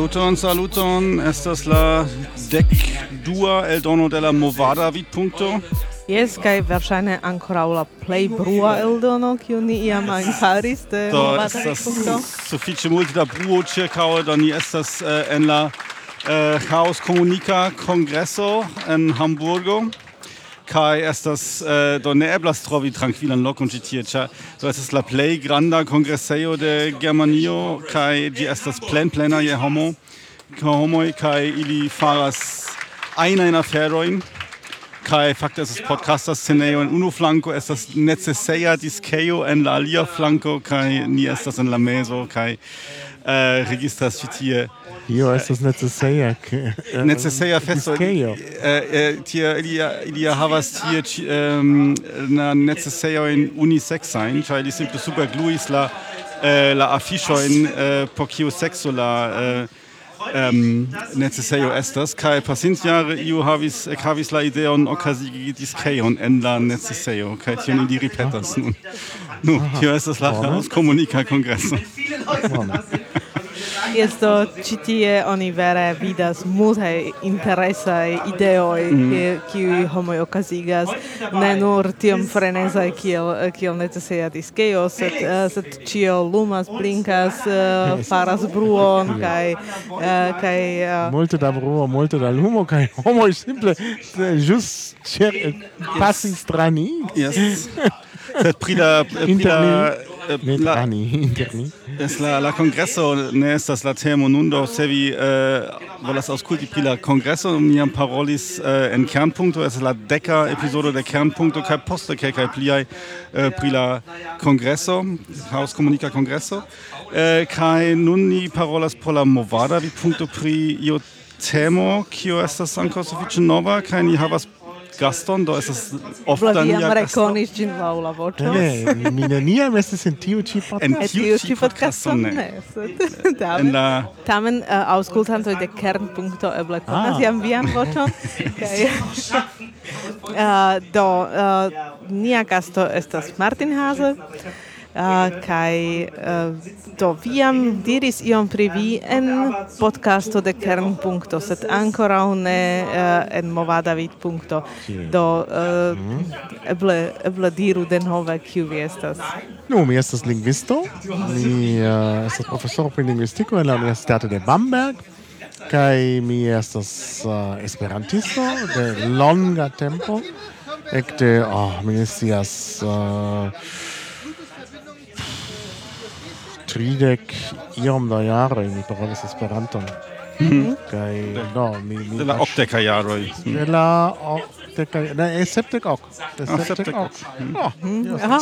Saluton, saluton. Estas la dec dua el dono de la movada vid punto. Yes, kai verŝajne ankoraŭ la plej brua eldono, kiu ni iam faris de movada vid punto. Sufiĉe multe da bruo ĉirkaŭe, do ni estas uh, en la uh, Chaos Comunica Kongreso en Hamburgo kai estas eh, äh, do ne eblas trovi tranquilan lokon ĉi tie ĉar do estas la plej granda kongresejo de Germanio kai ĝi estas plen plena je homo. Homoj kaj ili faras ajnajn aferojn kai fakte estas podcaster scenejo en unu flanko estas neceseja diskejo en la alia flanko kai ni estas en la mezo kai eh, registras ĉi tie. Tio estas neceseja neceseja festo tie ili ilia havas tie um, na necessaria in unisex sein weil simple supergluis la uh, la afiŝojn in por pokio sekso ähm, necessario estas kai pasintjare iu havis ek havis la ideon okazigi diskeion en la necessario kai tion di ripetas nun nu tio estas la komunika kongreso Jes do ĉi tie oni vere vidas multe interesa ideoi mm. ki homoi okazigas, ne nur tiom frenezaj kiel kiel neceseja diskejo, sed uh, sed cio lumas, blinkas, uh, faras bruon kai uh, kaj eh, multe da bruo, multe da lumo kai homo simple ĵus pasis tranig. Yes. Sed pri la pri la eh, la, ani, es la, la congresso ne estas la temo nundo se vi eh, volas aŭskulti pri la congresso niam parolis eh, en kernpunkto es la deka episodo de kernpunkto kaj poste kelkaj pliaj eh, pri la congresso hauscomunica congresso eh, kaj nun ni parolas por la movada vi punto pri io temo kio estas ankaŭ sufiĉe nova kaj ni havas gaston, do estas ofta nia gasto. rekonis ĝin laŭ la voĉo. Ne, mi neniam estis en tiu ĉi podcasto. En tiu ĉi podcasto ne. Tamen, la... tamen uh, aŭskultantoj de Kernpunkto eble ah. konas ah. jam vian voĉon. uh, do, uh, nia gasto estas Martin Hase. Uh, kai uh, do viam diris iom pri vi en podcasto de Kernpunkto, set ancora ne uh, en movada vid punkto. Do uh, eble, eble diru denove kiu vi estas. Nu, mi estas lingvisto, mi uh, estas profesoro pri lingvistiko en la Universitato de Bamberg, kai mi estas uh, esperantisto de longa tempo, ekde, oh, mi estas... Uh, tridek iom da jaro mi parolas Esperanton. Mm. Kaj, no, mi... mi de la octeca jaro De la octeca... Ne, e septec ok E septec hoc. No,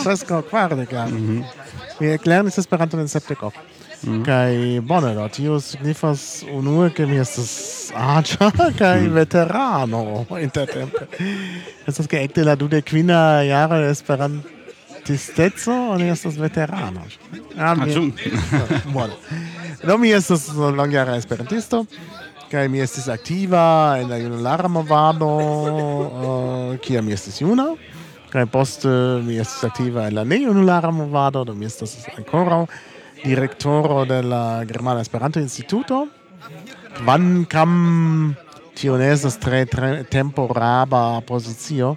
sesca quardec jaroj. Mi erklären Esperanton en septec hoc. Mhm. Kai bone do tio signifas unue ke mi estas aĝa kaj mhm. veterano intertempe. Estas ke ekde la dudek kvina jaro Esperanto tristezzo o ne estas veterano. Ah, mi... bueno. No, mi estas longjara esperantisto, kaj mi estis aktiva en la junulara movado, uh, kia mi estis juna. Kaj poste eh, mi estis aktiva en la nejunulara movado, do mi estas ankoraŭ direktoro de la Germana Esperanto Instituto. Kvankam tio ne estas tre, tre temporaba pozicio,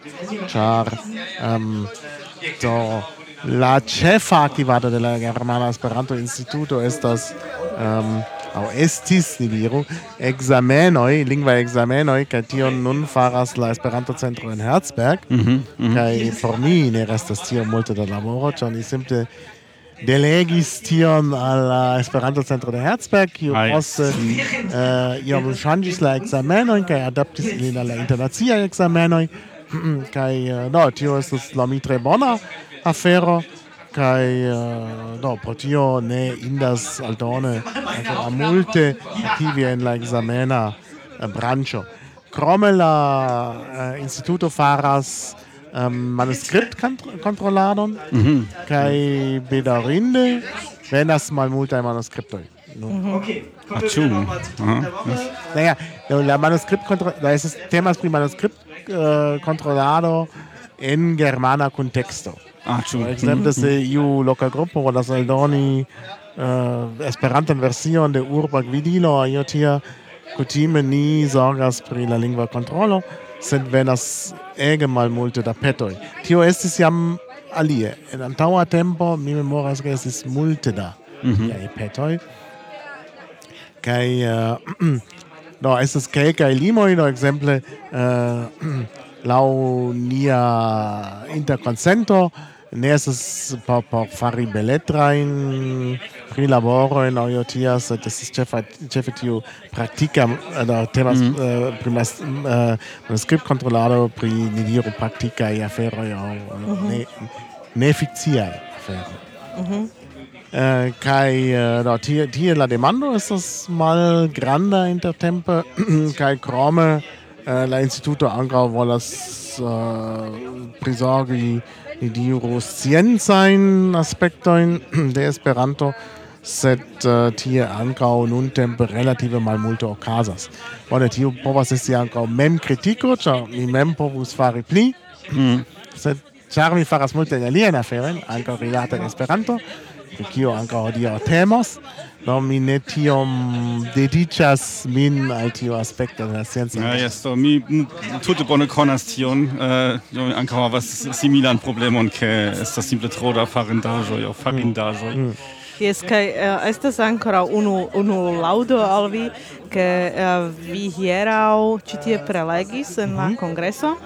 ĉar um, Do la ĉefa aktivado de la Germana Esperanto Instituto estas um, au estis niviro examenoi lingva examenoi kai tion nun faras la Esperanto Centro en Herzberg mm -hmm, mm -hmm. kaj por mi ne restas tio multe da laboro ĉar ni simple delegis tion al la Esperanto Centro de Herzberg, kiu poste eh, iom ŝanĝis la examenoi, kai adaptis ilin al la internaciaj ekzamenoj kaj eh, no tio es la mi tre bona afero kai eh, uh, do pro tio ne indas aldone anche eh, a multe attivi en la examena uh, branĉo krome la uh, instituto faras um, manuskript kontroladon mm -hmm. kai bedarinde venas multe manuskriptoj No. Mhm. Okay. Ach, zu. Naja, la Manuskript, da ist es Themas pri Manuskript eh, in en germana contexto. Ah, ĉu. Ekzemple se iu loka grupo volas aldoni eh, Esperantan version de urba gvidilo io tia, kutime ni sorgas pri la lingua kontrolo, sed venas ege malmulte da petoi. Tio estis jam alie. En antaua tempo mi memoras che estis multe da mm -hmm. petoi. Kai... uh, eh, No, estas kelkaj limoj, no exemple eh, laŭ nia interconsento ne es por, por fari beletra in pri laboro in io tia, das ist chef chef tiu praktika da temas mm. uh, primas uh, manuskriptkontrolado pri diro praktikaj aferoj ja mm -hmm. ne ne fikciaj aferoj. Mm. Eh, kai uh, no, tie, tie la demando estas mal granda intertempe kai krome uh, la instituto ankaŭ volas uh, prizorgi ni diru sciencajn aspektojn de Esperanto sed uh, tie ankaŭ nuntempe relative malmulte okazas. Bone, tio povas esti ankaŭ mem kritiko, ĉar mi mem povus fari pli, mm. sed ĉar mi faras multe aliajn aferojn, ankaŭ rilate Esperanto, pri kio ankaŭ hodiaŭ temos. no mi ne tiom dediĉas min al tio aspekto de la scienco. Ah, ja, jes, do mi tute bone konas tion. Eh, do mi ankaŭ havas similan problemon, ke estas simple tro da farindaĵoj aŭ farindaĵoj. Mm. Mm. Yes, kai uh, eh, estas ancora unu unu laudo al vi che uh, eh, vi hierau citie prelegis en la mhm. congreso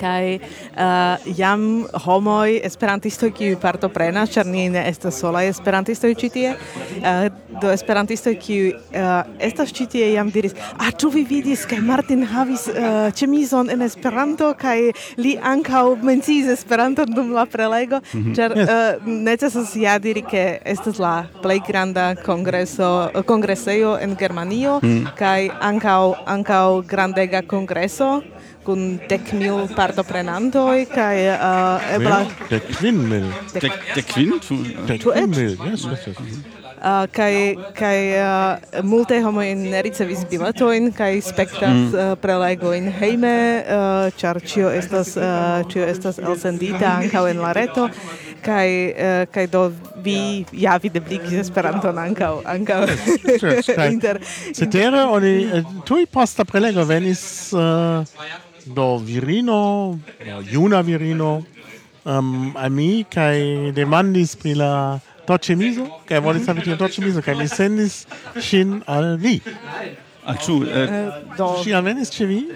kaj uh, eh, jam homoj esperantistoj kiuj partoprenas, ĉar ni ne estas solaj esperantistoj ĉi tie, uh, do esperantistoj kiuj uh, estas ĉi tie jam diris, a ĉu vi vidis kaj Martin havis uh, ĉemizon en Esperanto kaj li ankaŭ menciis Esperanton dum la prelego, mm -hmm. ĉar uh, necesas ja diri ke estas la plej granda kongreso kongresejo en Germanio mm. kaj ankaŭ ankaŭ grandega kongreso kun dek mil partoprenantoi, cae uh, ebla... de kvin mil. Dec, dec quin? Dec kvin mil, yes, yes, yes. Uh, kai kai uh, multe homo in ricevis biletoin kai spektas mm. uh, prelego in heime uh, char cio estas uh, cio estas elsendita ankaŭ en la reto kai uh, kai do vi ja videbligis Esperanton ankaŭ ankaŭ inter cetere oni eh, tuj posta prelego venis uh, do virino, do juna virino, um, a mi, kai demandis pri la docemiso, kai volis savi tion docemiso, kai mi sendis shin al vi. Ach, tschu, äh, eh, eh, do... Shin alvenis ce vi?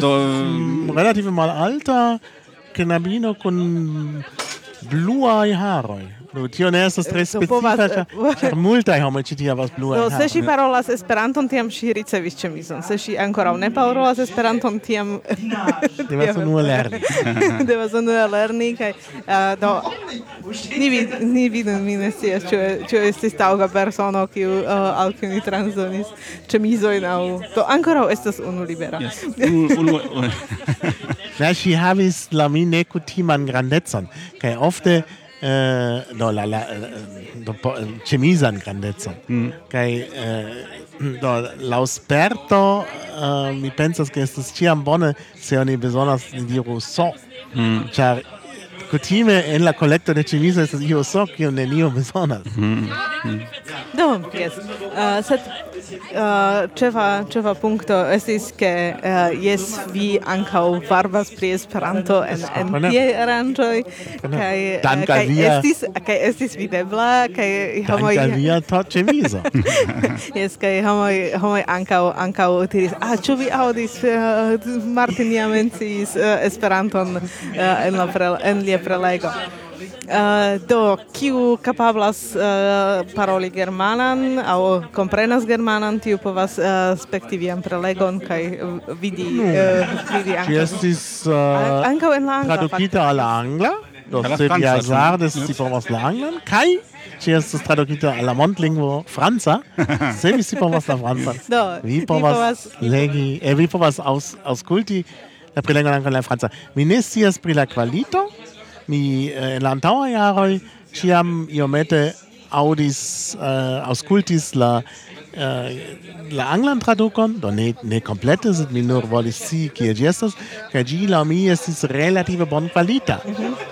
Do... Mm, relative mal alta, knabino kun bluai haroi. Nu, Tio ne estas tre eh, specifa, eh, ĉar multaj homoj ĉi tie havas bluan. Do se ŝi parolas Esperanton, tiam ŝi ricevis ĉemizon. Se ŝi ankoraŭ ne parolas Esperanton, tiam devas unue lerni. devas unue lerni kaj eh, do ni vid ni vidu mi ne scias ĉu ĉu estis taŭga persono kiu al kiu ni transdonis ĉemizojn aŭ do ankoraŭ estas unu libera. Ne, ŝi havis la mi nekutiman grandecon kaj ofte Eh, eh, do la, la do po, chemisan grandezza mm. kai eh, do la sperto eh, mi pensas che estas ciam bone se oni bezonas diru so mm. char kutime en la kolekto de cemiso estas io so kiu nenio bezonas mm. mm. do yes uh, eh, set, uh, ceva cefa punkto estis ke uh, eh, yes vi ankaŭ varbas pri Esperanto en en tie aranĝoj kaj uh, kaj estis kaj estis videbla kaj homoj via ta ĉemizo Yes kaj homoj homoj ankaŭ ankaŭ diris ah ĉu vi aŭdis uh, Martin ja mencis uh, Esperanton uh, en la pre, en lia prelego? Uh, do, kiu kapablas uh, paroli germanan au komprenas germanan, tiu povas uh, spekti vian prelegon kaj vidi no. uh, vidi anka. Ĝi estis uh, anka en la angla. Tradukita al angla. Do se vi hazardes si povas la anglan kai Ci estas tradukita al la montlingvo franca, se vi si povas la franca. Do, vi povas, legi, eh, vi povas aus, auskulti la prilengon en la franca. Mi ne scias pri la kvalito, mi eh, en la antaŭa jaroj ĉiam iomete aŭdis uh, aŭskultis la uh, la anglan tradukon, do ne ne komplete, sed mi nur volis scii kie ĝi estas, kaj ĝi laŭ mi estis relative bonkvalita.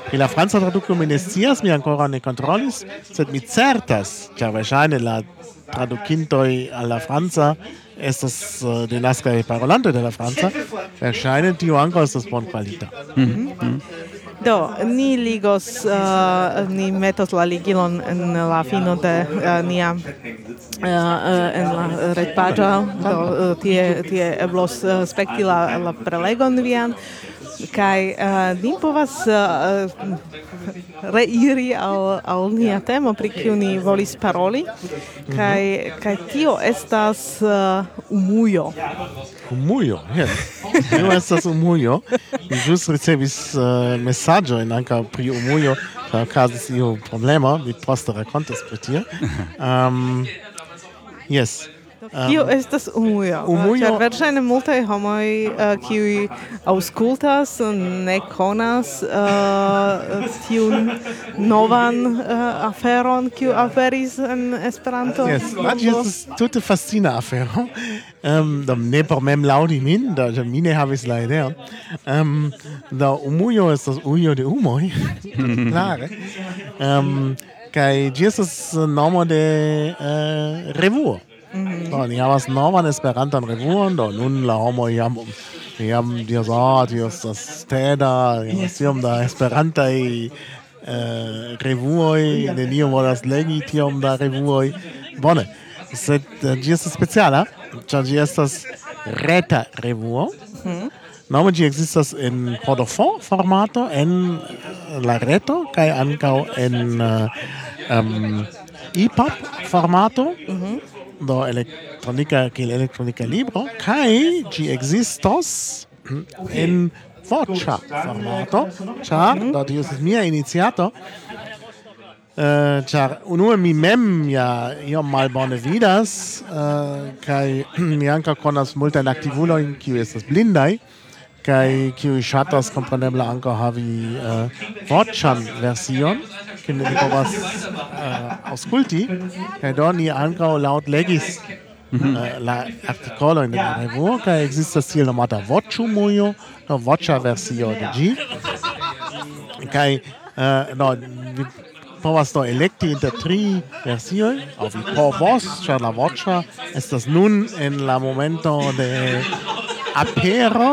Pri la franca traduko mi ne scias, mi ankoraŭ ne kontrolis, sed mi certas, ĉar verŝajne la tradukintoj al la franca estas uh, denaskaj parolantoj de la franca, verŝajne tio ankaŭ estas bonkvalita. Mm -hmm. Mm -hmm. Do, ni ligos, uh, ni metos la ligilon en la fino de uh, nia uh, uh en la retpaĝo, do uh, tie tie eblos uh, spekti la la prelegon vian. Kai eh, ni povas eh, eh, reiri al al nia temo pri kiu ni volis paroli. Kai kai tio estas umujo. Umujo, jes. Tio estas umujo. Mi ĵus ricevis mesaĝojn ankaŭ pri umujo. Kaj okazis iu problemo, mi poste rakontos pri tio. Ehm, um, yes. Tio estas umujo. Umujo. Ĉar verŝajne multaj homoj uh, kiuj aŭskultas ne konas uh, tiun novan uh, aferon kiu aperis en Esperanto. Yes, ĝi estas tute fascina afero. Um, da ne por mem laŭdi min, da mi ne havis la ideon. Um, da umujo estas ujo de umoj. Klare. um, kaj ĝi estas nomo de uh, revuo. Mm. Do, ni havas novan Esperantan revuon, do nun la homo jam jam dir so, ah, tio estas teda, jam tiom da Esperantaj eh, äh, revuoj, oh, neniu volas legi tiom da revuoj. Bone, sed äh, ĝi estas speciala, ĉar ĝi estas reta revuo. Mm. Nome ĝi ekzistas en podofon formato en äh, la reto kaj ankaŭ en um, EPUB formato. Mm -hmm do elektronika kiel elektronika libro kaj ĝi ekzistos en voĉa formato ĉar do tio estas mia iniciato Uh, ĉar unue mi mem ja iom malbone vidas uh, kaj mi ankaŭ konas multajn aktivulojn kiuj estas blindaj kaj kiuj ŝatas kompreneble ankaŭ havi uh, voĉan version che ni povas uh, äh, aŭskulti kaj do ni ankaŭ laŭtlegis uh, mhm. äh, la artikolojn in la revuo kaj ekzistas tiel nomata voĉumujo do voĉa versio de ĝi. Kaj uh, no vi povas do elekti inter tri versioj. Aŭ vi povos ĉar la voĉa estas nun en la momento de apero.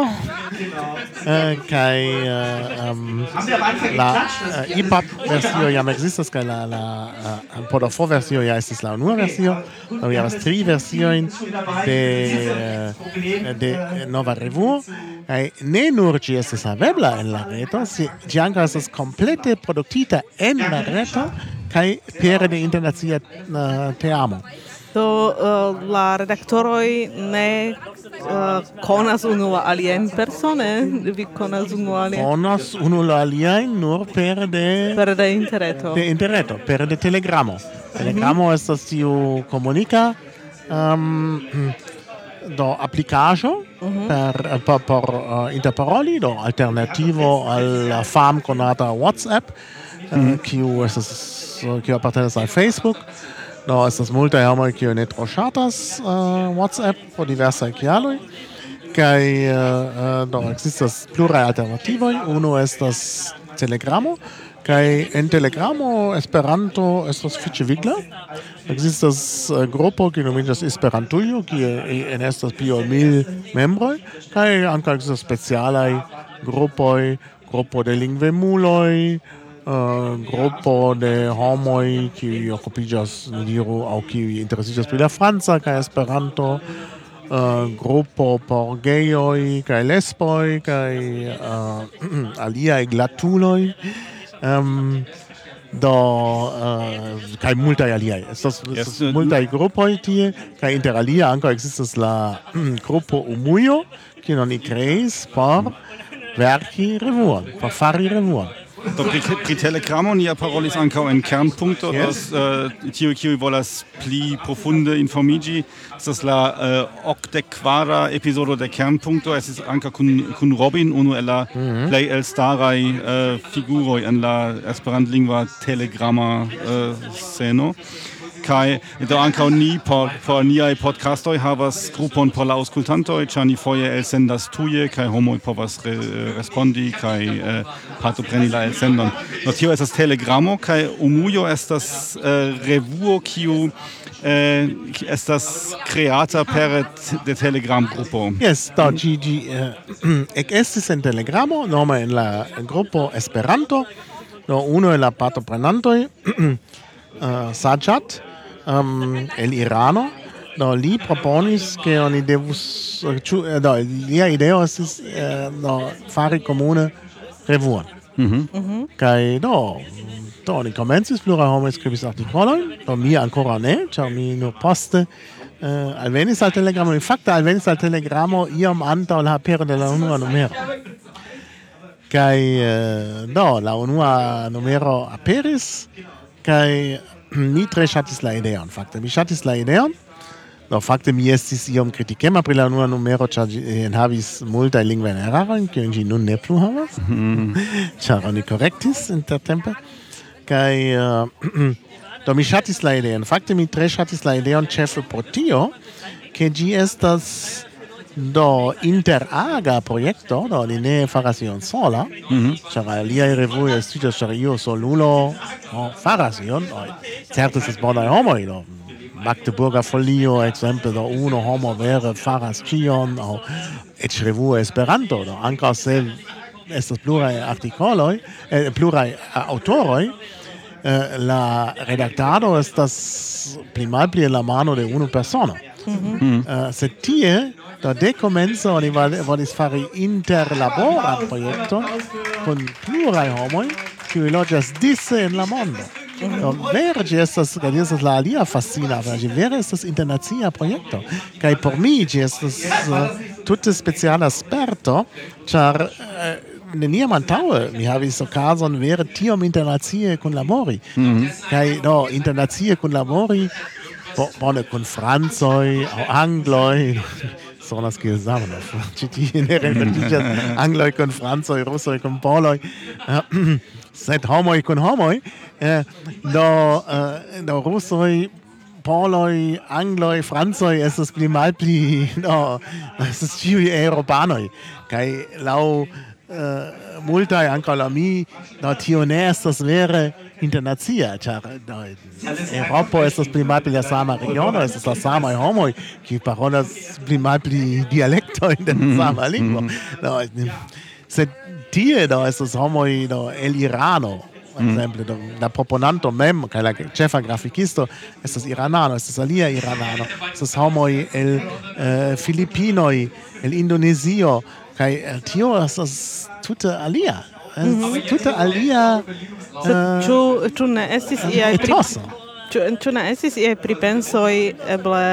Genau. Äh, kai äh, ähm, la, geklatscht? Äh, uh, IPAP versio jam existas kai la la uh, por la for versio ja estis la unua versio. Do ja vas tri versioin de äh, de nova revuo. Kai ne nur ci estas havebla en la reto, si ĝi ankaŭ estas komplete produktita en la reto kaj pere de internacia teamo do uh, la redaktoroj ne uh, konas unu la aliajn persone, vi konas unu la aliajn. Konas unu la aliajn nur per de... Per de interreto. De interreto, per de telegramo. Telegramo mm -hmm. estas tiu komunika um, do aplikaĵo mhm. per per por, por uh, interparoli, do alternativo al la fam konata WhatsApp, mm -hmm. kiu estas kiu apartenas al Facebook. Do estas multaj homoj kiuj ne tro ŝatas uh, äh, WhatsApp pro diversaj kialoj kaj uh, do ekzistas pluraj alternativoj. Unu estas Telegramo kaj en Telegramo Esperanto estas fiĉe vigla. Ekzistas uh, grupo kiu nomiĝas Esperantujo, kie enestas pli ol mil membroj kaj ankaŭ ekzistas specialaj grupoj, grupo de lingvemuloj uh, gruppo de homoi qui occupigas diru au qui interesigas pri la franca kaj Esperanto uh, gruppo por geioi kaj lesboj kaj uh, aliaj glatuloj. Um, do uh, kaj multaj aliaj. Estas estas yes, multaj grupoj tie kaj inter alia ankaŭ ekzistas la grupo Umujo kiun oni kreis por verki revuon por fari revuon. Do pri, pri telegramo ni parolis ankaŭ en kernpunkto, yes. uh, eh, tiu kiu volas pli profunde informiĝi, estas la uh, okdekvara epizodo de kernpunkto. Estis ankaŭ kun, kun Robin, unu el la mm -hmm. plej elstaraj uh, figuroj en la esperantlingva telegrama uh, sceno kai do ankaŭ ni por por niaj podcastoj havas grupon por la aŭskultantoj ĉar ni foje elsendas tuje kaj homoj povas re, respondi kaj eh, partopreni la elsendon. Do tio estas telegramo kaj umujo estas eh, revuo kiu eh, estas kreata per de telegram grupo. Yes do gg ĝi eh, ekestis en telegramo nome en la grupo Esperanto do no, uno el la partoprenantoj uh, Sajat um, el Irano, do li proponis che oni devus ciu, do lia ideo estis eh, do fari comune revuon. Mhm. Mm Kaj do do oni komencis plura homo skribis artikolojn, do mi ancora ne, ĉar mi nur poste eh, alvenis al telegramo, in fakte alvenis al telegramo iom antaŭ la apero de la unua numero. Kaj eh, do la unua numero aperis kaj mi tre ŝatis la ideon. Fakte mi ŝatis la ideon. Do fakte mi estis iom kritikema pri la unua numero, ĉar ĝi enhavis multaj lingvajn erarojn, kiujn ĝi nun ne plu havas, mhm. ĉar oni korektis intertempe. Kaj uh, do mi ŝatis la ideon. Fakte mi tre ŝatis la ideon ĉefe pro tio, ke ĝi estas Do interaga projekto, do li ne faras ion sola, mm -hmm. ĉar aliaj revuoj estiĝas, ĉar io solulo no, faras ion. No, certe estas bonaj homoj, do Magdeburger Folio, exemple, do uno homo vere faras ĉion, aŭ eĉ revuo Esperanto, do ankaŭ se estas pluraj artikoloj, eh, pluraj aŭtoroj, eh, la redaktado estas pli malpli en la mano de unu persono. Eh, mm -hmm. uh, sed tie Da de comenzo oni volis fari interlaboran projekton kun pluraj homoj kiuj loĝas dise en la mondo. Do vere ĝi estas kaj ĝi estas la alia fascina afero. Ĝi vere estas internacia projekto kaj por mi ĝi estas uh, tute speciala sperto, ĉar uh, neniam antaŭe mi havis okazon vere tiom internacie kunlabori. Mhm. Kaj do internacie kunlabori bone kun francoj aŭ angloj sonas kiel Zamenhof. Ĉi tie ne renkontiĝas angloj kun francoj, rusoj kun poloj, eh, sed homoj kun homoj. Eh, do eh, do rusoj poloj, angloj, francoj estas pli malpli, do estas ĉiuj eŭropanoj kaj laŭ Eh, multa multaj ankaŭ laŭ mi, do tio ne estas vere internacia, ĉar Eŭropo estas pli malpli la sama regiono, estas la samaj homoj, kiuj parolas pli malpli dialektojn de la mm-hmm. sama lingvo. Mm-hmm. Do, sed tie do estas homoj do el Irano, ekzemple mm. -hmm. la proponanto mem kaj la ĉefa grafikisto estas iranano estas alia iranano estas homoj el eh, Filipinoj el Indonezio Kai eh, tio estas tute alia. Mm Tute alia. Eh, ĉu ĉu ne estis iaj pripenso? Ĉu ne estis iaj pripensoj eble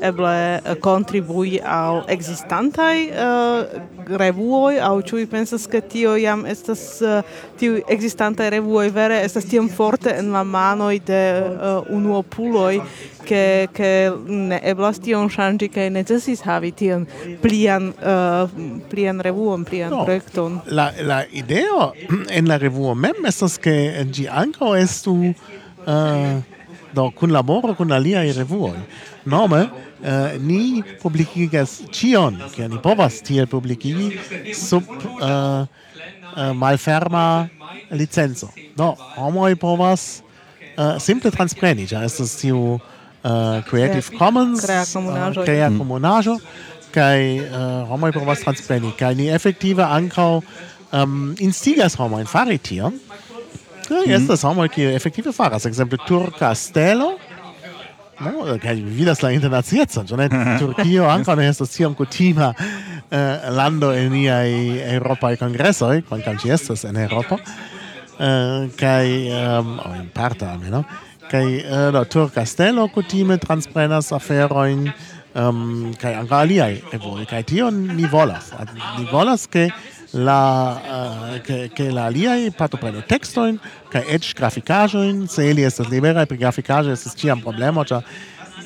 eble eh, kontribui al existantaj eh, uh, revuoi au ĉu vi pensas ke tio jam estas eh, uh, tiu existantaj revuoj vere estas tiom forte en la manoj de uh, unuopuloj ke ke ne eblas tion ŝanĝi kaj necesis havi tion plian uh, plian revuon plian no, projekton. La la ideo en la revuo mem estas ke ĝi ankaŭ estu uh, do kun laboro kun aliaj revuoj. Nome uh, ni publikigas ĉion, ke ni povas tiel publikigi sub eh, eh malferma licenzo. Do homoj povas uh, simple transpreni, ĉar estas tiu Creative Commons, crea comunajo, mm. kai homoj povas transpreni, kai ni efektive ankaŭ um, instigas homojn fari tion, Mm. Estas homoj kiu efektive faras, ekzemple turka stelo. No, kaj vi vidas la internaciecon, ĉu ne? Turkio ankaŭ ne estas tiom kutima eh, lando en niaj eŭropaj kongresoj, kvankam ĝi estas en Eŭropo. Eh, kaj um, oh, en parto almenaŭ. Kaj eh, la turka stelo kutime transprenas aferojn um, kaj ankaŭ aliaj evoluoj. Kaj tion ni volas. Ni volas, ke la eh, che che la aliai pato preno textoin kai edge graficajoin se ili estas libera pri grafikaĵo estas ĉiam problemo ĉar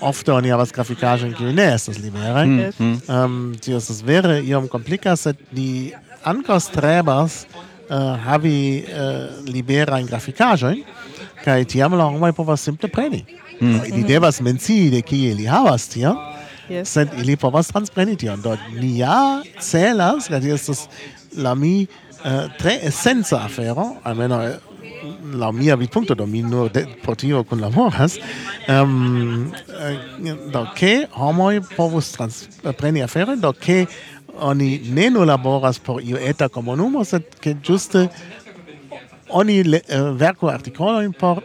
ofte oni havas grafikaĵojn kiuj ne estas liberaj. Ehm tio estas vere iom komplika sed ni ankaŭ strebas eh, havi eh, liberajn grafikaĵojn kaj tiam la homoj povas simple preni. Mm. Ili devas mencii de kie ili havas tion Yes. Sed ili povas transpreni tion. Do, ni ja celas, kaj estas la mi uh, tre essenza afero, almeno eh, la mia vidpunto do mi nur de, por tio kun laboras um, ehm, eh, do ke homoj povus transpreni afero do ke oni ne nur laboras por io eta komunumo sed ke ĝuste oni le, uh, verku artikolojn por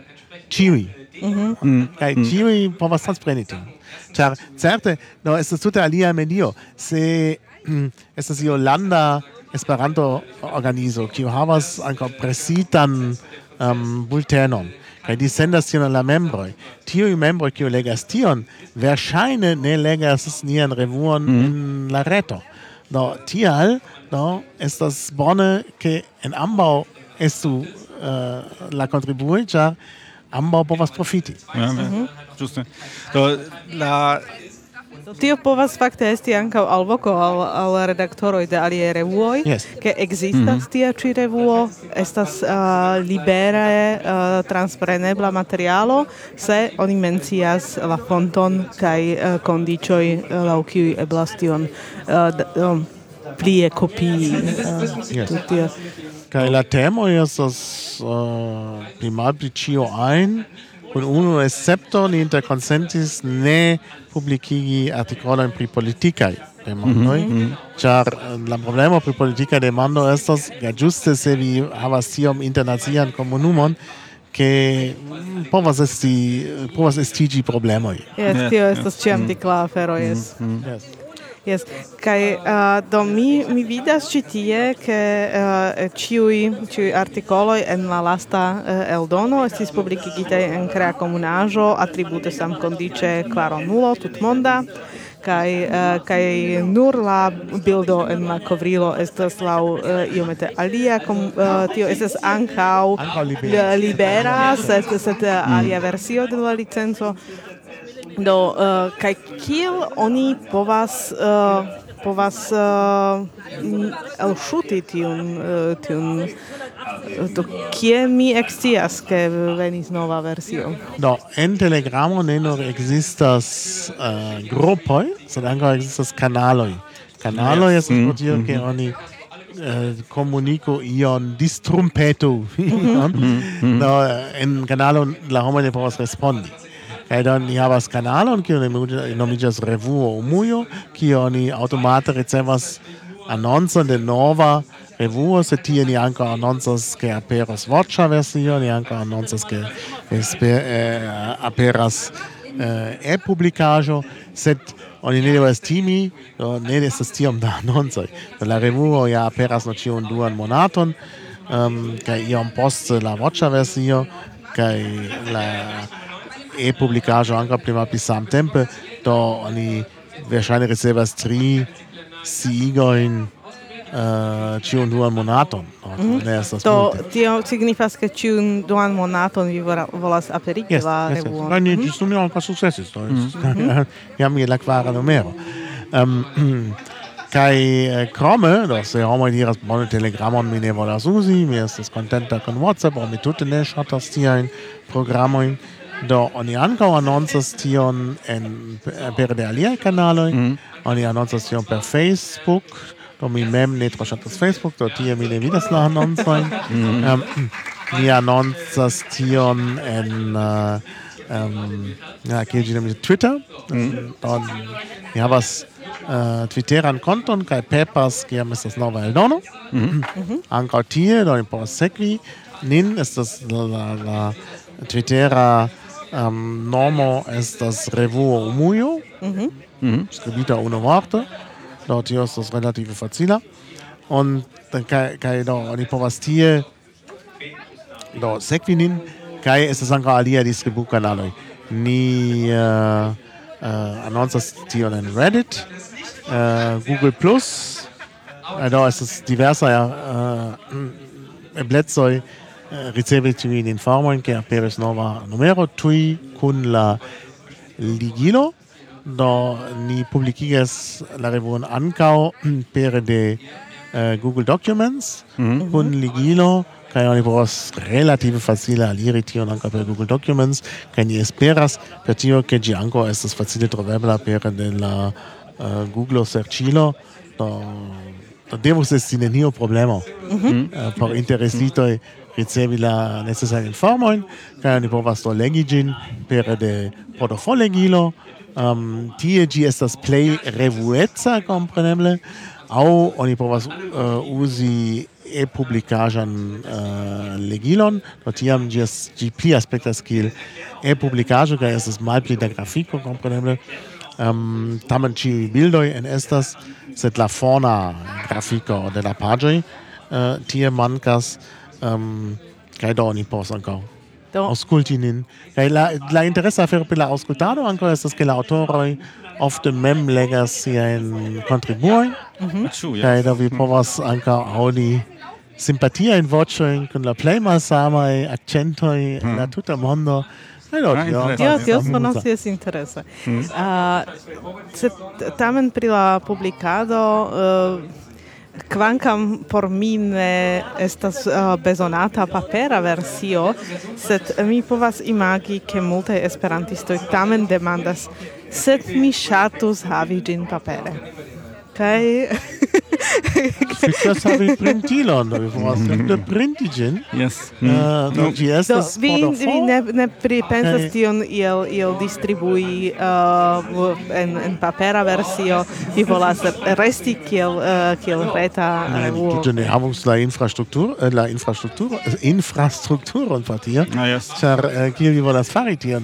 ĉiuj mhm. mm -hmm. kaj mm. ĉiuj mm. povas transpreni tion ĉar certe no estas tute alia medio se mm, estas io landa Esperanto organizo, kiu havas ankaŭ presitan um, bultenon, kaj dissendas tion al la membroj. Tiuj membroj, kiu legas tion, verŝajne ne legas nian revuon en la reto. Do tial, do, estas bone, ke en ambaŭ estu uh, la kontribuoj, ĉar ambaŭ povas profiti. Ja, mm Giusto. Do, la Tio povas fakte esti ankaŭ alvoko al, al redaktoroj de aliaj revuoj, yes. ke ekzistas mm -hmm. tia ĉi revuo, estas uh, libere uh, transprenebla materialo, se oni mencias la fonton kaj uh, kondiĉoj uh, laŭ kiuj eblas tion uh, um, plie kopii. Uh, yes. Kaj la temo estas uh, pli malpli ĉio ajn, kun unu escepto ni interkonsentis ne publikigi artikolojn pri politikaj demandoj, mm -hmm. la problemo pri politika demando estas ja ĝuste se vi havas tiom internacian komunumon, che povas esti eh, povas estiĝi problemoj. Yes, tio estas ĉiam tikla afero, yes. Mm -hmm. yes. Yes. Kai uh, do mi mi vidas ĉi tie ke uh, ĉiuj ĉiuj artikoloj en la lasta uh, eldono estis publikigitaj en krea komunaĵo atribute samkondiĉe klaronulo tutmonda. Kai uh, kai nur la bildo en la kovrilo estas la uh, iomete alia kom, uh, tio estas ankaŭ libera, libera sed sed alia mm. versio de la licenco. Do, uh, kaj kiel oni povas uh, povas uh, elŝuti tiun uh, tiun do kie mi ekscias ke venis nova versio? Do en telegramo ne nur ekzistas uh, grupoj sed ankaŭ ekzistas kanaloj. Kanaloj estas mm. tio mm-hmm. ke oni Uh, ion distrumpetu. Ion mm, mm-hmm. do mm-hmm. en kanalo la homo ne povas respondi. Kaj do ni havas kanalon, kiu nomiĝas Revuo Umujo, kio oni aŭtomate ricevas anoncon de nova revuo, se tie ni ankaŭ anoncas, ke aperas voĉa versio, ni ankaŭ anoncas, ke eh, aperas eh, e-publikaĵo, sed oni ne devas timi, do ne estas tiom da anoncoj. La revuo ja aperas no ĉiun duan monaton, um, kaj iom poste la voĉa versio kaj la e-publicaĵo ankaŭ pli malpli samtempe, do oni verŝajne ricevas tri sciigojn uh, eh, ciun duan monaton. No, mm -hmm. Ne estas Do multe. tio signifas ke ciun duan monaton vi volas aperigi yes, la yes, revuon. Yes. No, ni mhm. ĝis nun ankaŭ sukcesis. Do mm -hmm. jam je la kvara numero. Um, kaj eh, krome, do se homoj diras bone telegramon mi ne volas uzi, mi estas kontenta kun WhatsApp, mi tute ne ŝatas tiajn programojn. Do oni ankaŭ anoncas tion en per de aliaj kanaloj. Mm. Oni anoncas tion per Facebook. Do mi mem ne tro ŝatas Facebook, do tie mi ne vidas la anoncojn. Mm. Um, mi anoncas tion en uh, ähm, ja, kiel ĝi nomiĝas Twitter. Mm. Mi havas uh, Twitteran konton kaj pepas kiam estas nova eldono. Mm. -hmm. Ankaŭ tie do ni povas sekvi nin estas la, la, la Twittera Ähm, um, Normo es das Revo Muyo, mhm. mhm. Scribita uno morte. Dort hier ist das relative facila. Und dann kai, kai do oni povas tie do sekvinin ist äh, äh, das ankaŭ alia distribukanaloj. Ni uh, uh, anoncas tion en Reddit, uh, Google Plus, do estas diversaj uh, eblecoj ricevi tiujn informojn ke aperis nova numero tuj kun la ligilo do ni publikigas la revuon ankaŭ pere de uh, Google Documents mm -hmm. kun ligilo kaj oni povas relative facile aliri tion ankaŭ per Google Documents kaj ni esperas per tio ke ĝi ankaŭ estas facile trovebla pere de la uh, Google serĉilo do do devus esti nenio problemo mm -hmm. uh, por interesitoj mm -hmm ricevi la necessaria informoin, cae oni povas do legi gin pere de portofolegilo, um, tie gi estas play revuetza, compreneble, au oni povas uh, usi e publicajan uh, legilon, do tiam gi, es, gi pli aspectas kiel e publicajo, kaj estas malpli da grafico, compreneble, um, tamen ciui bildoi en estas, sed la fona grafico de la pagioi, uh, tie mancas um, kaj do ni povas ankaŭ aŭskulti nin. Kaj la, la interesa afero pri la aŭskultado ankaŭ estas ke la aŭtoroj ofte mem legas siajn kontribuojn kaj do vi povas ankaŭ aŭdi simpatiajn voĉojn kun la plej malsamaj akĉentoj en la tuta mondo. Allora, ah, io, io, io sono si es interesa. Mm. Uh, ah, se tamen pri la publikado uh, kvankam por mi ne eh, estas eh, uh, bezonata papera versio, sed mi povas imagi ke multe esperantistoj tamen demandas, sed mi ŝatus havi ĝin papere. Kai Sukces havi printilon, do vi povas mhm. simple printi ĝin. Yes. Uh, Do ĝi estas vi vi ne ne pripensas tion iel iel distribui uh, en en papera versio. Vi volas resti kiel uh, kiel reta revuo. Uh, Tute ne havus la infrastruktur, infrastrukturo, eh, la infrastruktur, eh, infrastrukturo, infrastrukturon por tio. Ah, ĉar eh, kiel vi volas fari tion,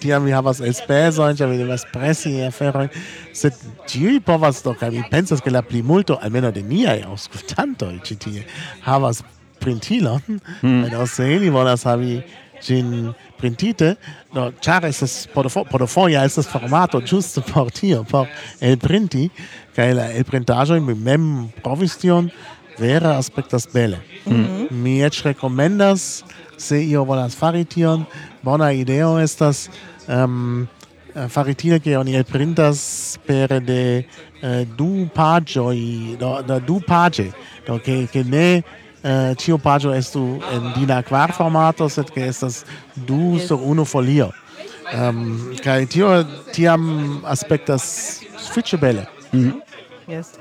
tiam vi havas elspezojn, ĉar vi devas presi aferojn, sed tiuj povas do kaj vi pensas che la plimulto almeno de niaj aŭskultantoj ĉi tie havas printilon mm. do se ili volas havi ĝin printite do ĉar estas portfolia estas formato ĝuste por tio por elprinti kaj la elprintaĵoj mi mem provis tion vere aspektas bele mm. mi eĉ rekomendas se io volas fari tion bona ideo estas um, fari tion ke oni elprintas pere de eh, du pagioi, do, do, du page, do, che, che ne eh, uh, cio pagio estu en dina quar formato, sed che estas du yes. sur unu folio. Um, kai tio tiam aspectas suffice bele. Mm -hmm. Yes.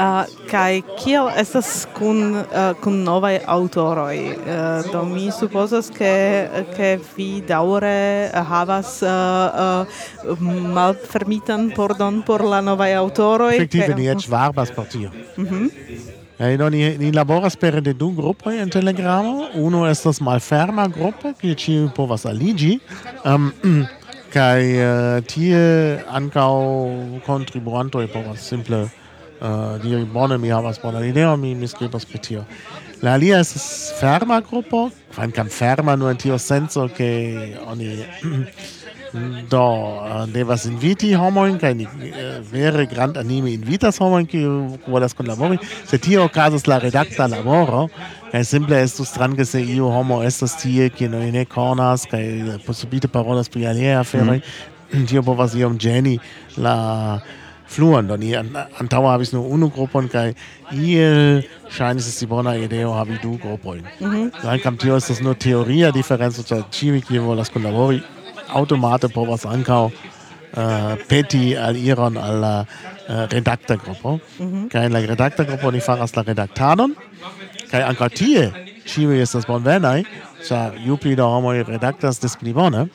Ah, uh, kai kiel estas kun uh, kun novaj aŭtoroj, Uh, do mi supozas ke ke vi daŭre havas uh, uh, malfermitan pordon por la novaj aŭtoroj. Efektive ni eĉ varbas por tio. Mm -hmm. Ja, no, ni, ni laboras per de du gruppo en Telegramo. Uno estas malferma gruppo, kie ĉiu povas aliĝi. Um, kai uh, tie ankaŭ kontribuantoj povas simple uh, diri bone mi havas bonan ideon mi mi skribas pri tio. La alia estas ferma grupo kvankam ferma nur en tio senso ke oni do eh, devas inviti homojn kaj ni eh, vere grand anime invitas homojn kiu volas kunlabori. Se tio okazas la redakta laboro kaj simple estus strange se iu homo estas tie kiu ne konas kaj subite parolas pri aliaj aferoj. Mhm. Tio povas iom ĝeni la fluon. Do ni antaŭe havis nur unu grupon kaj iel ŝajnis esti bona ideo havi du grupojn. Mm -hmm. Dankam tio estas nur teoria diferenco ĉar ĉiuj kiuj volas kunlabori. Automate povas ankaŭ uh, peti al iron al la uh, redakta grupo. Kaj en la redakta grupo ni faras la redaktadon, kaj ankaŭ tie ĉiuj estas bonvenaj, ĉar ju pli da homoj redaktas des pli bone.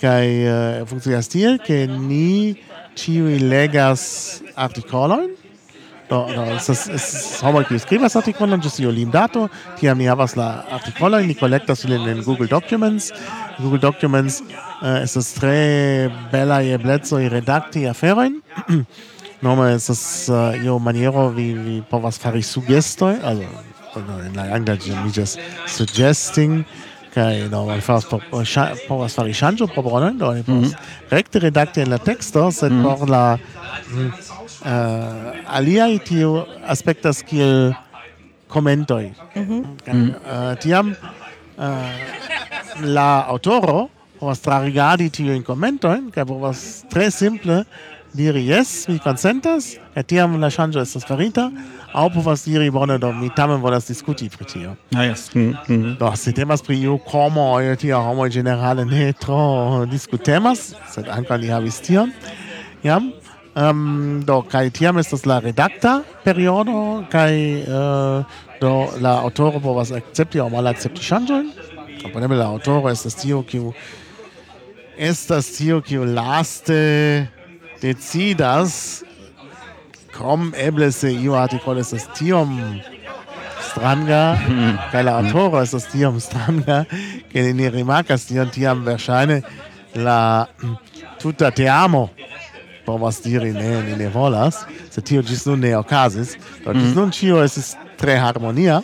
Kaj uh, funkcias tiel, ke ni ĉiuj legas artikolojn, Do, do, estas, estas homoj kiuj skribas artikolon ĝis io limdato, tiam ni havas la artikolojn, ni kolektas ilin en Google Documents. Google Documents äh, uh, estas tre bela je bleco i redakti aferojn. Nome estas uh, äh, io maniero vi, vi povas fari sugestoj, also no, en la angla ĝi nomiĝas suggesting, kaj no, mi faras po, eh, povas fari ŝanĝo proponojn, do ni mhm. povas rekte redakti en la teksto, sed mm -hmm. por la mm, uh, aliaj tio aspektas kiel komentoj. Mm -hmm. uh, eh, tiam uh, la autoro povas trarigadi tiujn komentojn kaj povas tre simple diri yes mi konsentas, kaj tiam la ŝanĝo estas farita, aŭ povas diri bone do mi tamen volas diskuti pri tio. Ah, yes. mm -hmm. Do se temas pri iu io tia homoj ĝenerale ne tro diskutemas, sed ankaŭ li havis tion. Jam, Um, do kai tiam estas la redakta periodo kai uh, eh, do la autoro povas akcepti aŭ malakcepti ŝanĝojn kompreneble la aŭtoro estas tio kiu estas tio kiu laste decidas kom eble se iu artikolo estas tiom stranga kaj la aŭtoro estas tiom stranga ke ni ne rimarkas tion tiam verŝajne la tuta teamo povas diri ne ni ne volas se tio ĝis nun ne okazis. Do ĝis mhm. nun ĉio estas tre harmonia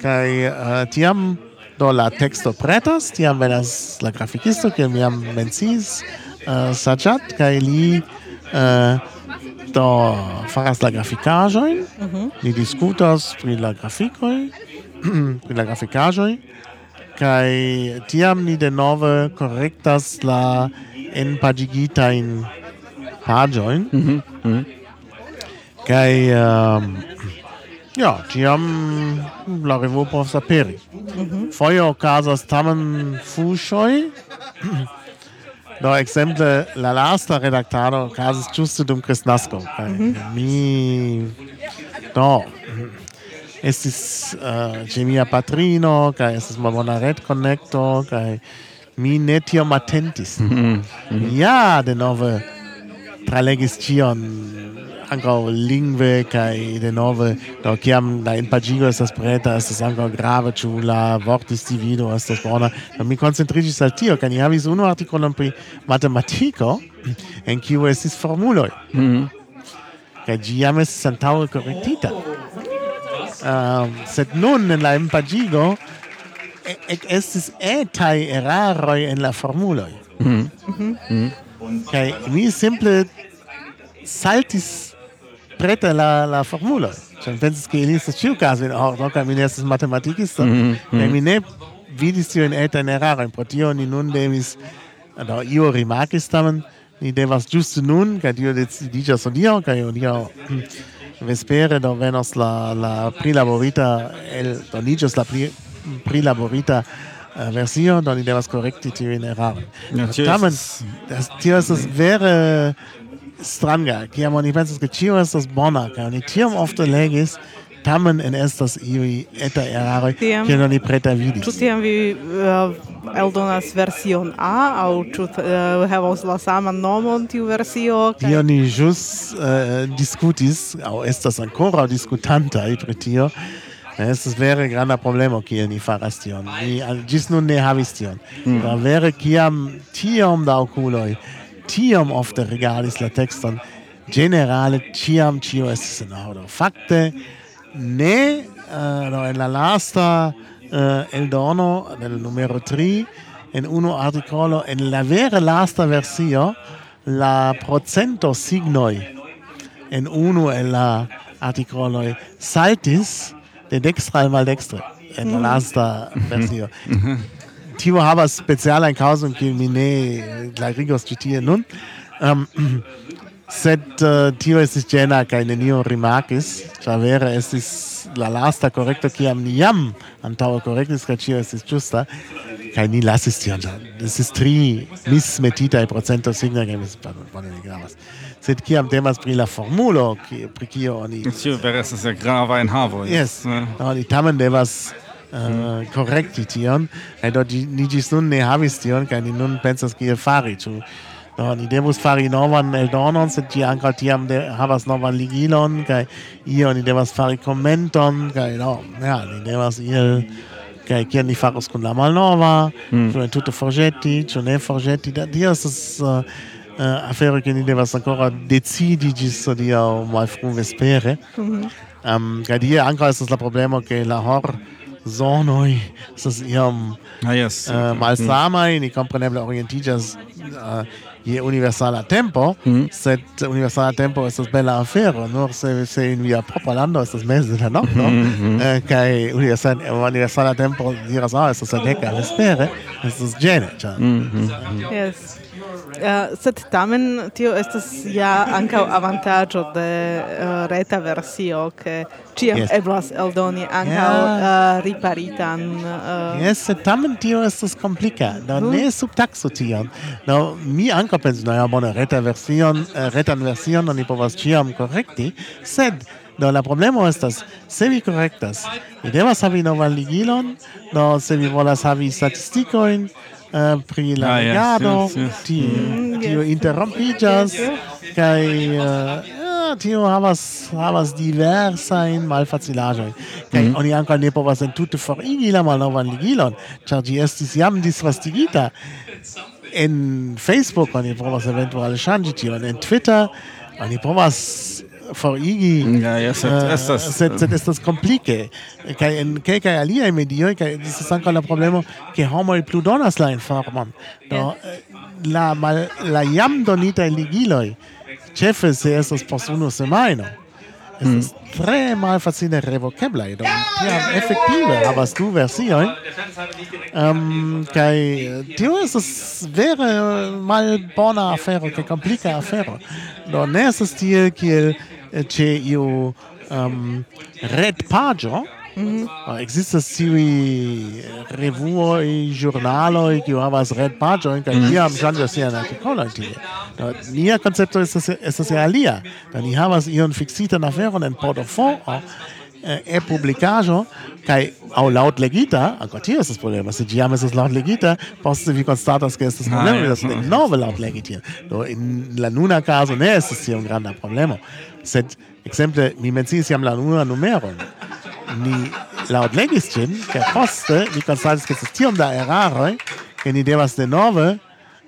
kaj uh, tiam Do la texto pretas, tiam venas la grafikisto, kiel mi jam mencis uh, Sajat, kaj li uh, do faras la grafikaĵojn, mm -hmm. li diskutas pri la grafikoj, pri la grafikaĵoj, kaj tiam ni denove korektas la enpaĝigitajn paĝojn. Mm -hmm. Mm -hmm. Kaj um, Ja, tiam la revuo povas aperi. Mm -hmm. Foje okazas tamen fuŝoj. Do ekzemple la lasta redaktado okazis ĝuste dum Kristnasko. Mm -hmm. Mi do estis uh, ĉe mia patrino kaj estis malbona retkonekto kaj mi ne tiom atentis. Mm -hmm. Ja, denove tralegis ĉion ancora lingve kai de nove do kiam la in pagigo estas preta estas ancora grave ĉu la vortis divido estas bona do mi koncentriĝis al tio kaj ni havis unu artikolon pri matematiko en kiu estis formuloj mm -hmm. kaj ĝi jam estis antaŭe korektita um, sed nun en la enpaĝigo estis etaj eraroj en la formuloj mm -hmm. mm -hmm. Kai mi simple saltis preta la la formulo. Ĉar pensas ke ili estas ĉiukaze oh, en ordo kaj mi ne estas matematikisto. Mm mm-hmm, mi mm-hmm. ne vidis tiujn etajn erarojn. Pro tio ni nun devis do io rimarkis tamen ni devas ĝuste nun kaj tio decidiĝas hodiaŭ kaj hodiaŭ vespere do venos la la prilaborita el doniĝos la pri, prilaborita eh, versio, do ni devas korekti tiujn erarojn. Tamen tio estas vere stranga, kiam oni pensas ke ĉio estas bona kaj oni tiom ofte legis, tamen en estas iuj eta eraroj, kiel oni pretavidis. Ĉu tiam vi uh, eldonas version A aŭ ĉu uh, havos la saman nomon tiu versio? Kaj... Tio ni ĵus uh, diskutis aŭ estas ankoraŭ diskutantaj pri tio. Estas vere granda problemo kiel ni faras tion. Ni ĝis nun ne havis tion. Hmm. Da vere kiam tiom da okuloj tiam ofte regalis la texton, generale ciam cio estis en ordo. Fakte, ne, uh, no, en la lasta uh, eldono, del numero 3, en unu articolo, en la vere lasta versio, la procento signoi en unu el la articolo saltis de dextra al maldextre en la mm. lasta versio. Mhm. Tio havas specialan kaŭzon kiun mi ne klarigos ĉi tie nun. Um, sed uh, tio estis ĝena kaj neniu rimarkis, ĉar vere estis la lasta korekto kiam ni jam antaŭe korektis kaj ĉio estis ĝusta kaj ni lasis tion. Estis tri mismetitaj procento signoj kaj bone ne gravas. Sed kiam temas pri la formulo pri kio oni Tio vere estas grava en havo. Yes. Ja. No, ni tamen devas uh, correcti tion, kaj do ni ĝis nun ne havis tion, kaj ni nun pensas kiel fari, ĉu do ni devus fari novan eldonon, sed ĝi ankaŭ tiam de, havas novan ligilon, kaj io ni devas fari komenton, kaj do, ja, ni devas iel kaj kiel ni faros kun la malnova, mm. ĉu entute forĵeti, ĉu ne forĵeti, da tio estas uh, eh, uh, eh, afero che ni devas ancora decidi gis hodiaŭ malfru vespere. Mm -hmm. Um, kaj tie ankaŭ estas la problemo ke la hor zonoi estas iom ah, yes. Eh, uh, malsamaj mm. ni kompreneble orientiĝas uh, eh, je universala tempo mm. sed universala tempo estas bela afero nur se se in via propra lando estas meze de la nokto mm -hmm. uh, eh, kaj universal, universala tempo diras ah estas la deka vespere estas ĝene ĉar mm -hmm. yes Uh, sed tamen tio estas ja ankaŭ avantaĝo de uh, reta versio ke ĉiam yes. eblas eldoni ankaŭ yeah. uh, riparitan uh, Yes, sed tamen tio estas komplika. Do mm. Hm? ne subtaksu tion. Do mi ankaŭ pensas, no ja bone reta version, retan version oni povas ĉiam korekti, sed Do la problemo estas se vi korektas, vi devas havi novan ligilon, do se vi volas havi statistikojn, uh, pri la ah, regado, yes, yes, yes. Ti, mm, tio interrompigas, kaj uh, tio havas, havas diversajn malfacilaĵojn. Kaj mm oni ankaŭ ne povas entute forigi la malnovan ligilon, ĉar ĝi estis jam disvastigita. En Facebook oni povas eventuale ŝanĝi tion, en Twitter oni povas forigi ja ja sed eh, uh, estas sed sed estas komplike kaj en kelkaj aliaj medioj kaj estas ankaŭ la problemo ke homoj plu donas la informon. Do la mal, la jam donitaj ligiloj ĉefe se estas post unu semajno estas mm. tre malfacile revoceblai, do tiam effektive havas du versioin, um, ehm, kai eh, tio estas vere mal bona afero, kai complica afero, do ne estas tiel kiel eh, ce iu um, red pajo Mm -hmm. Existas tiui eh, revuoi, giornaloi, kiu havas red kaj mhm. tiam mm -hmm. iam changas sian artikoloin tie. Do, nia koncepto estas, estas alia. Do, ni havas ion fiksitan aferon en portofoo, e publicajo kai au laut legita ancora tio estas problema se giam estas laut legita poste vi constatas ke estas ah, problema das ne nove laut legita do in la nuna caso ne estas hier un granda problema sed exemple mi mencias jam la nuna numeron ni laut legis gin, poste ni constatis che estis tiom da eraroi, che ni devas denove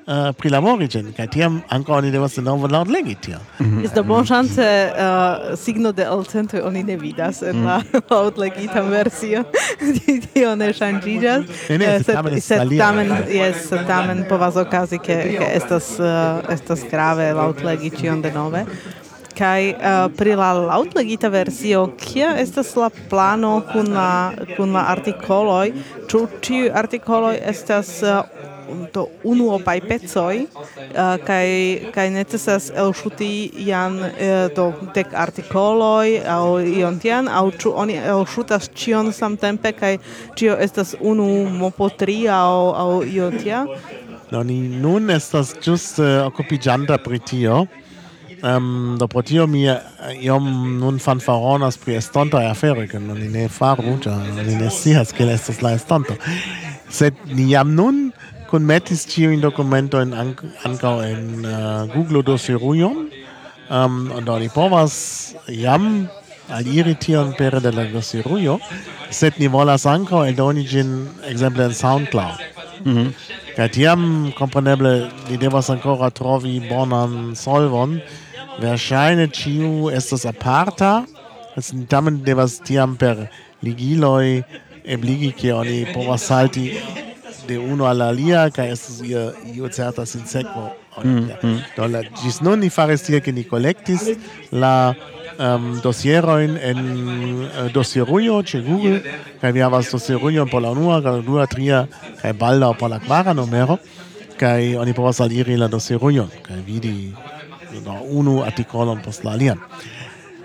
Uh, prilabori ĝin kaj tiam ankaŭ ni devas denove laŭtlegi tion. Mhm. bon chance uh, eh, signo de elcentoj oni ne vidas en la mhm. laŭtlegita versio. Tio ne ŝanĝiĝas. Eh, sed tamen jes, tamen povas okazi ke estas estas grave laŭtlegi ĉion denove. Kai uh, pri la lautlegita versio kia estas la plano kun la kun la artikoloj? Ĉu ĉiuj artikoloj estas eh, uh, do unuopaj pecoj? Uh, kaj kaj necesas elŝuti jan uh, do dek artikoloj aŭ ion tian aŭ ĉu oni elŝutas ĉion samtempe kaj ĉio estas unu mopo tri aŭ aŭ io tia? Oni nun estas ĝuste uh, okupiĝanta pri tio. Um, do pro tio mi iom nun fanfaronas pri estontaj aferoj, ke ni ne faru, ĉar ni ne scias kiel estas la estonto. Sed ni jam nun kunmetis ĉiujn dokumentojn ankaŭ en uh, Google dosirujon, um, do ni povas jam aliri tion pere de la dosirujo, sed ni volas ankaŭ eldoni ĝin ekzemple en SoundCloud. Mm -hmm. Kaj tiam, kompreneble, ni devas ancora trovi bonan solvon, Verŝajne ĉiu estas aparta, tamen devas tiam per ligiloj ebligi ke oni povas salti de unu al alia kaj estas ia io certa sinsekvo. Mm, mm. Do la ĝis nun ni faris tiel ke ni kolektis la ähm, dosierojn en äh, dosierujo ĉe Google kaj vi havas dosierujon por la unua, kaj la dua, tria kaj baldaŭ por la kvara numero kaj oni povas aliri la dosierujon kaj vidi do unu artikolon post la alian.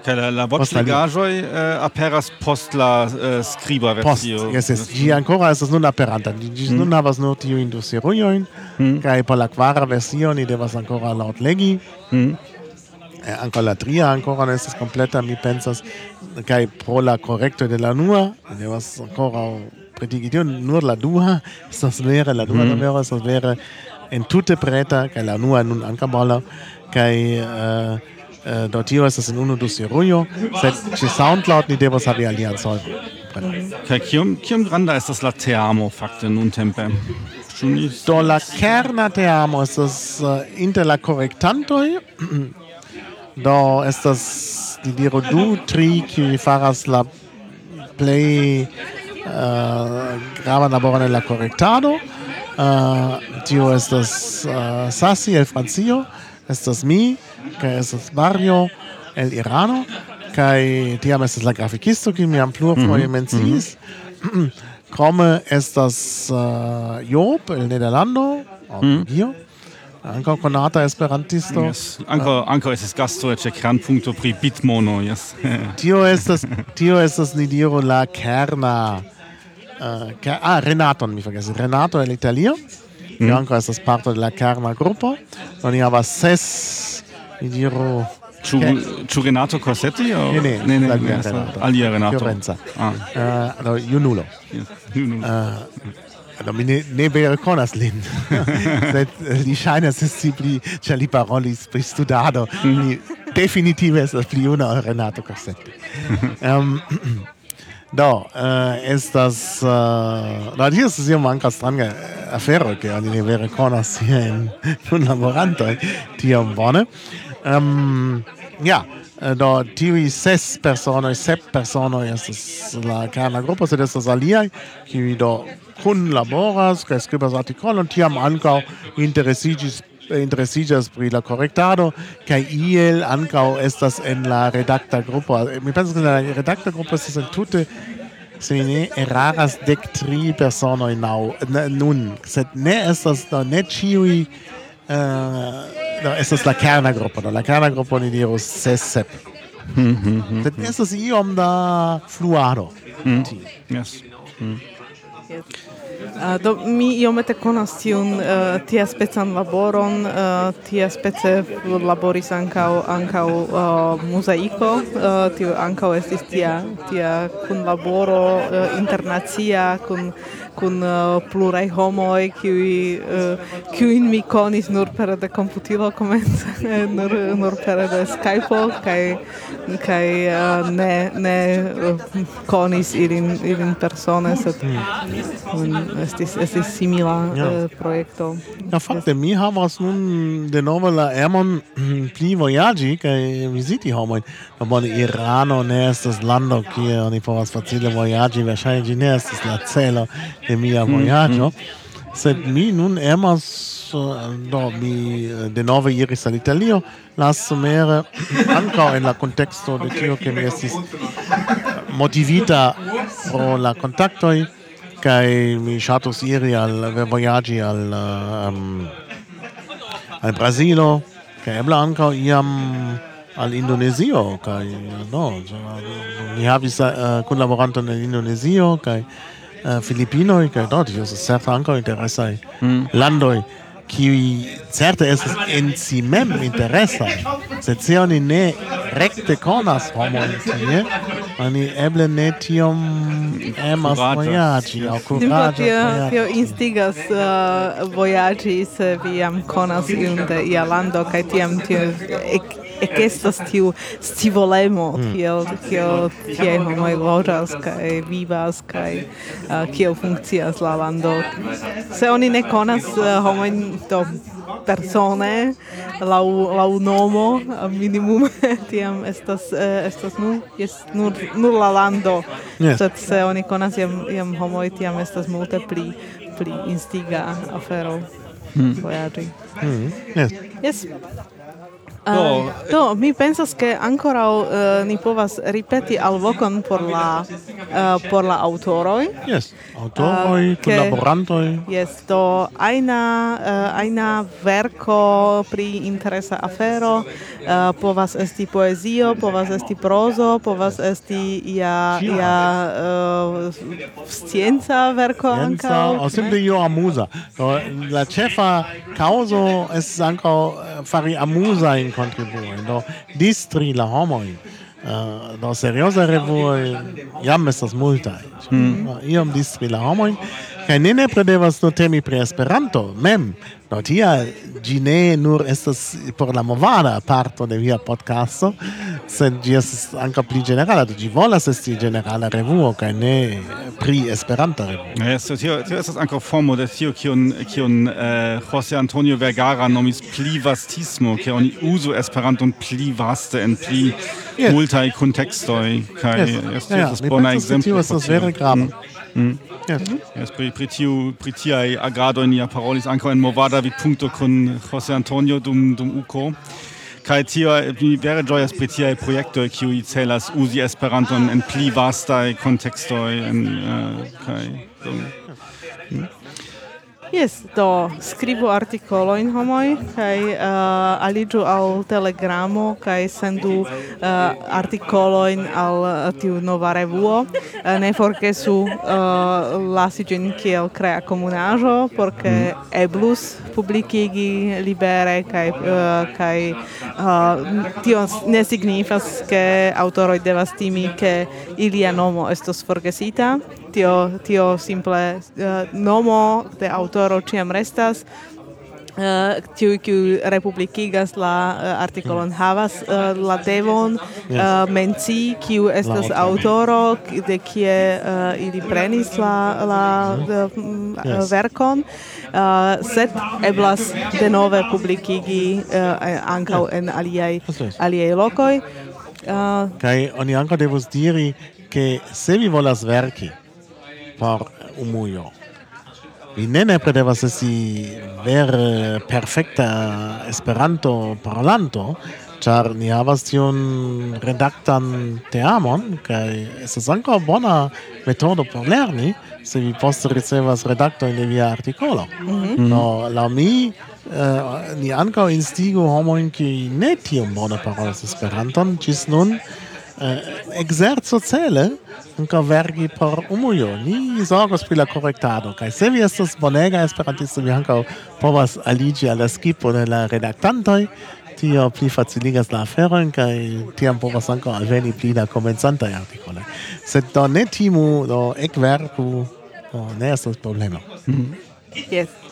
Kaj la, la voĉlegaĵoj eh, aperas post la eh, skriba versio. Post, yes, yes. Ĝi ancora estas nun aperanta. Ĝi ĝis mm. nun havas nur tiujn du serujojn, mm. kaj por la kvara versio ni devas ancora laŭtlegi. Mm. Eh, ankaŭ la tria ancora ne estas kompleta, mi pensas, kaj pro la korekto de la nua, ni devas ancora pretigi tion, nur la dua estas vere, la dua mm. novelo estas vere entute preta, kaj la nua nun ankaŭ kai äh, äh, uh, uh, do tio estas en unu dosierujo sed ĉe SoundCloud ni devas havi alian solvon kaj kiom kiom granda estas la teamo fakte nuntempe do la kerna teamo estas uh, inter la korektantoj. Do estas ni diru du tri kiuj faras la plej uh, gravan laboron en la korektado. Uh, tio estas uh, Sassi el Francio, estas mi, kaj estas Mario el Irano, kaj tiam estas la grafikisto, kiu mi jam plurfoje mm -hmm. menciis. Mm -hmm. Krome estas uh, Job el Nederlando, mm -hmm. Anko konata esperantisto. Yes. Anko uh, anko es gasto ĉe kranpunkto pri bitmono, yes. tio estas tio estas ni diru la kerna. Uh, ah, Renato, mi forgesis. Renato el Italio mm. ankaŭ estas parto de la karna grupo. Oni havas ses, mi diru, Ĉu ĉu Renato Corsetti o ne ne ne, ne, ne Renato. alia Renato Fiorenza. Ah. Eh, uh, no, junulo. Yes. Junulo. Uh, Do mi ne, ne vere conas lin. Sed eh, li ŝajnas esti pli, ĉe li parolis pri studado, mhm. li definitive estas pli una ol Renato Corsetti. um, Do, uh, estas... Eh, uh, da dio estas io manca stranga eh, afero, che oni ne vere conas hier in un laboranto, tiom bone. Um, ja, do tivi ses personoi, sep personoi estas la carna gruppo, sed estas aliai, kiwi do kun laboras, kaj skribas artikolon, tiam ankaŭ interesigis interesiĝas pri la korektado kaj iel ankaŭ estas en la redakta grupo. Mi pensas ke la redakta grupo estas entute se mi ne eraras dek tri personoj naŭ nun, sed ne estas do ne ĉiuj uh, no, estas la kerna grupo. Do la kerna grupo ni dirus ses sep. Sed estas iom da fluado. Mm. Yes. Mm. yes. Uh, do mi iomete konas tiun uh, tia specan laboron, uh, tia spece laboris ankaŭ ankaŭ uh, muzaiko, uh, tiu ankaŭ estis tia tia kunlaboro uh, internacia kun kun uh, pluraj homoj, kiuj uh, kiujn uh, mi konis nur per de komputilo komence, eh, nur nur per de Skype kaj kaj uh, ne ne uh, konis ilin ilin persone, sed mm. estis estis simila ja. Uh, projekto. Ja fakte mi havas nun denove la emon pli vojaĝi kaj viziti homojn. Bonne Irano ne estas lando kie oni povas facile vojaĝi, verŝajne ĝi ne estas la celo de mia vojaĝo. Mhm. Sed mi nun emas, do, mi eh, denove iris al Italio, las somere, anca in la contexto de tio, che mi estis motivita pro la contactoi kai mi ŝatus iri al vojaĝi al, um, al Brasilo kai ebla anca iam al Indonesio kai no, eh, mi havis uh, kunlaboranton in Indonesio kai uh, Filipinoj kaj do tio estas certe ankaŭ interesaj mm. landoj kiuj certe estas en si mem interesaj, sed se oni ne rekte konas homojn tie, oni eble ne tiom emas vojaĝi aŭ kuraĝas tio, tio instigas uh, vojaĝi se vi jam konas iun de ia lando kaj tiam tio ek ekestas tiu scivolemo mm. kiel kiel kiel homoj loĝas kaj vivas kaj uh, kiel funkcias la lando se oni ne konas uh, homojn do persone la laŭ nomo uh, minimum tiam estas estas nu jest nur nur la lando sed se oni konas jam jam homoj tiam estas multe pli pli instiga afero hmm. vojaĝi Mm. Yes. Yes. Ah, do, uh, do mi pensas che ancora uh, ni povas ripeti al vocon por la uh, por la autoroi. Yes, autoroi, uh, ah, collaborantoi. Yes, do aina, uh, eh, aina verco pri interesa afero uh, povas esti poezio, povas esti prozo, povas esti ia, ia uh, scienza verko ankaŭ. o simple io amusa. Do la cefa causo es anca fari amuzajn kontribuoj. Do distri la homoi, uh, do seriosa revuoj jam estas multaj. Mm. Iom distri la homoi, kaj ne nepre devas no temi pri Esperanto mem, No, tia gi ne nur estas por la movada parto de via podcasto, sed gi estas anca pli generala, do gi volas esti generala revuo, kaj ne pri Esperanta revuo. Eh, yes, tio, tio estas anca formo de tio, kion, kion uh, Jose Antonio Vergara nomis pli vastismo, ke oni uso Esperanton pli vaste en pli yes. multaj contextoi, kaj yes. yes, tio estas bona ekzemplo. Tio estas vere grava. Mm. Mm. Yes. Mm bei yes, pri, pri tiu pri tiaj agradoj ni parolis ankaŭ en movada vidpunkto kun José Antonio dum dum UCO. Kaj tio mi vere ĝojas pri tiaj projektoj kiuj celas uzi Esperanton en pli vastaj kontekstoj en uh, kaj dum. Yes, do. Skribu artikolo in homoj kaj uh, aliĝu al telegramo kaj sendu eh, uh, articolo in al eh, tiu nova revuo. Uh, ne forgesu uh, lasi ĝin kiel crea comunajo porque mm. eblus publikigi libere kaj uh, kaj uh, tio ne signifas ke aŭtoroj devas timi ke ilia nomo estos forgesita tio tio simple uh, nomo de autoro ciam restas eh, Uh, tiu kiu republikigas la uh, artikolon havas uh, la devon yes. uh, menci kiu estas autoro de kie uh, ili prenis la la mm. uh, yes. verkon uh, sed eblas denove publikigi uh, ankaŭ yeah. en aliaj aliaj lokoj uh, kaj oni ankaŭ devus diri ke se vi volas verki por umujo. Vi ne nepre devas esti vere perfekta Esperanto parolanto, ĉar ni havas tiun redaktan teamon kaj estas ankaŭ bona metodo por lerni se vi poste ricevas redaktojn de via artikolo. Mm -hmm. No, laŭ mi eh, ni ankaŭ instigu homojn kiuj ne tiom bone parolas Esperanton ĝis nun eh, exerzo cele anca vergi por umujo. Ni zorgos pri la correctado. Kaj se vi estas bonega esperantisto, vi anca povas aligi alla skipo de la redactantoj, tio pli faciligas la aferon kaj tiam povas anca alveni pli da comencantaj artikoloj. Sed do ne timu, do ekverku, do ne estas problemo. Mm -hmm. Yes.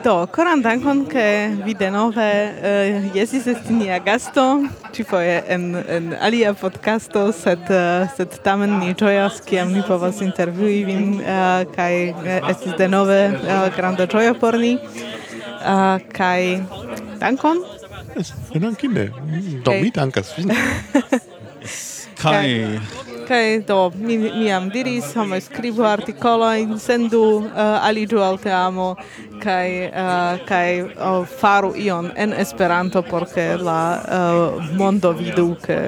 Do, koran dankon, ke vi denove uh, jesis esti nia gasto, cifoje en, en alia podcasto, sed, uh, sed tamen ni ĝojas, kiam ni povas intervjui vin, uh, kaj uh, estis denove uh, granda ĝojo por ni. Uh, kaj dankon. Dankinde. Do mi dankas vin. Kaj... Kaj do, mi, mi jam diris, homo scribu articoloin, sendu eh, uh, aligiu al teamo, kaj, uh, kaj uh, faru ion en Esperanto, por ke la uh, mondo vidu, ke,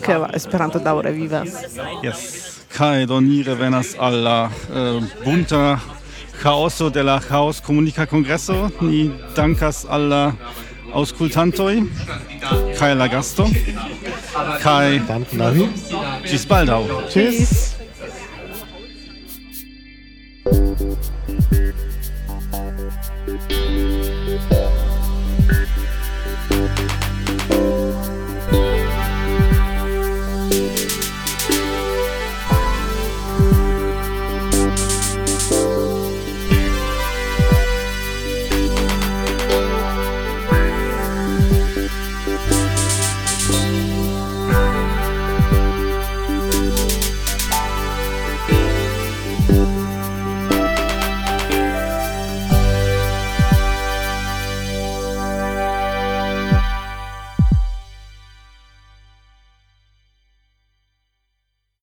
ke la Esperanto daure vivas. Yes. Kaj do ni revenas al la uh, bunta chaoso de la chaos comunica congresso, ni dankas al la aus Kultantoi, Kai Lagasto, Kai Dank, Navi. Tschüss, Baldau. Tschüss.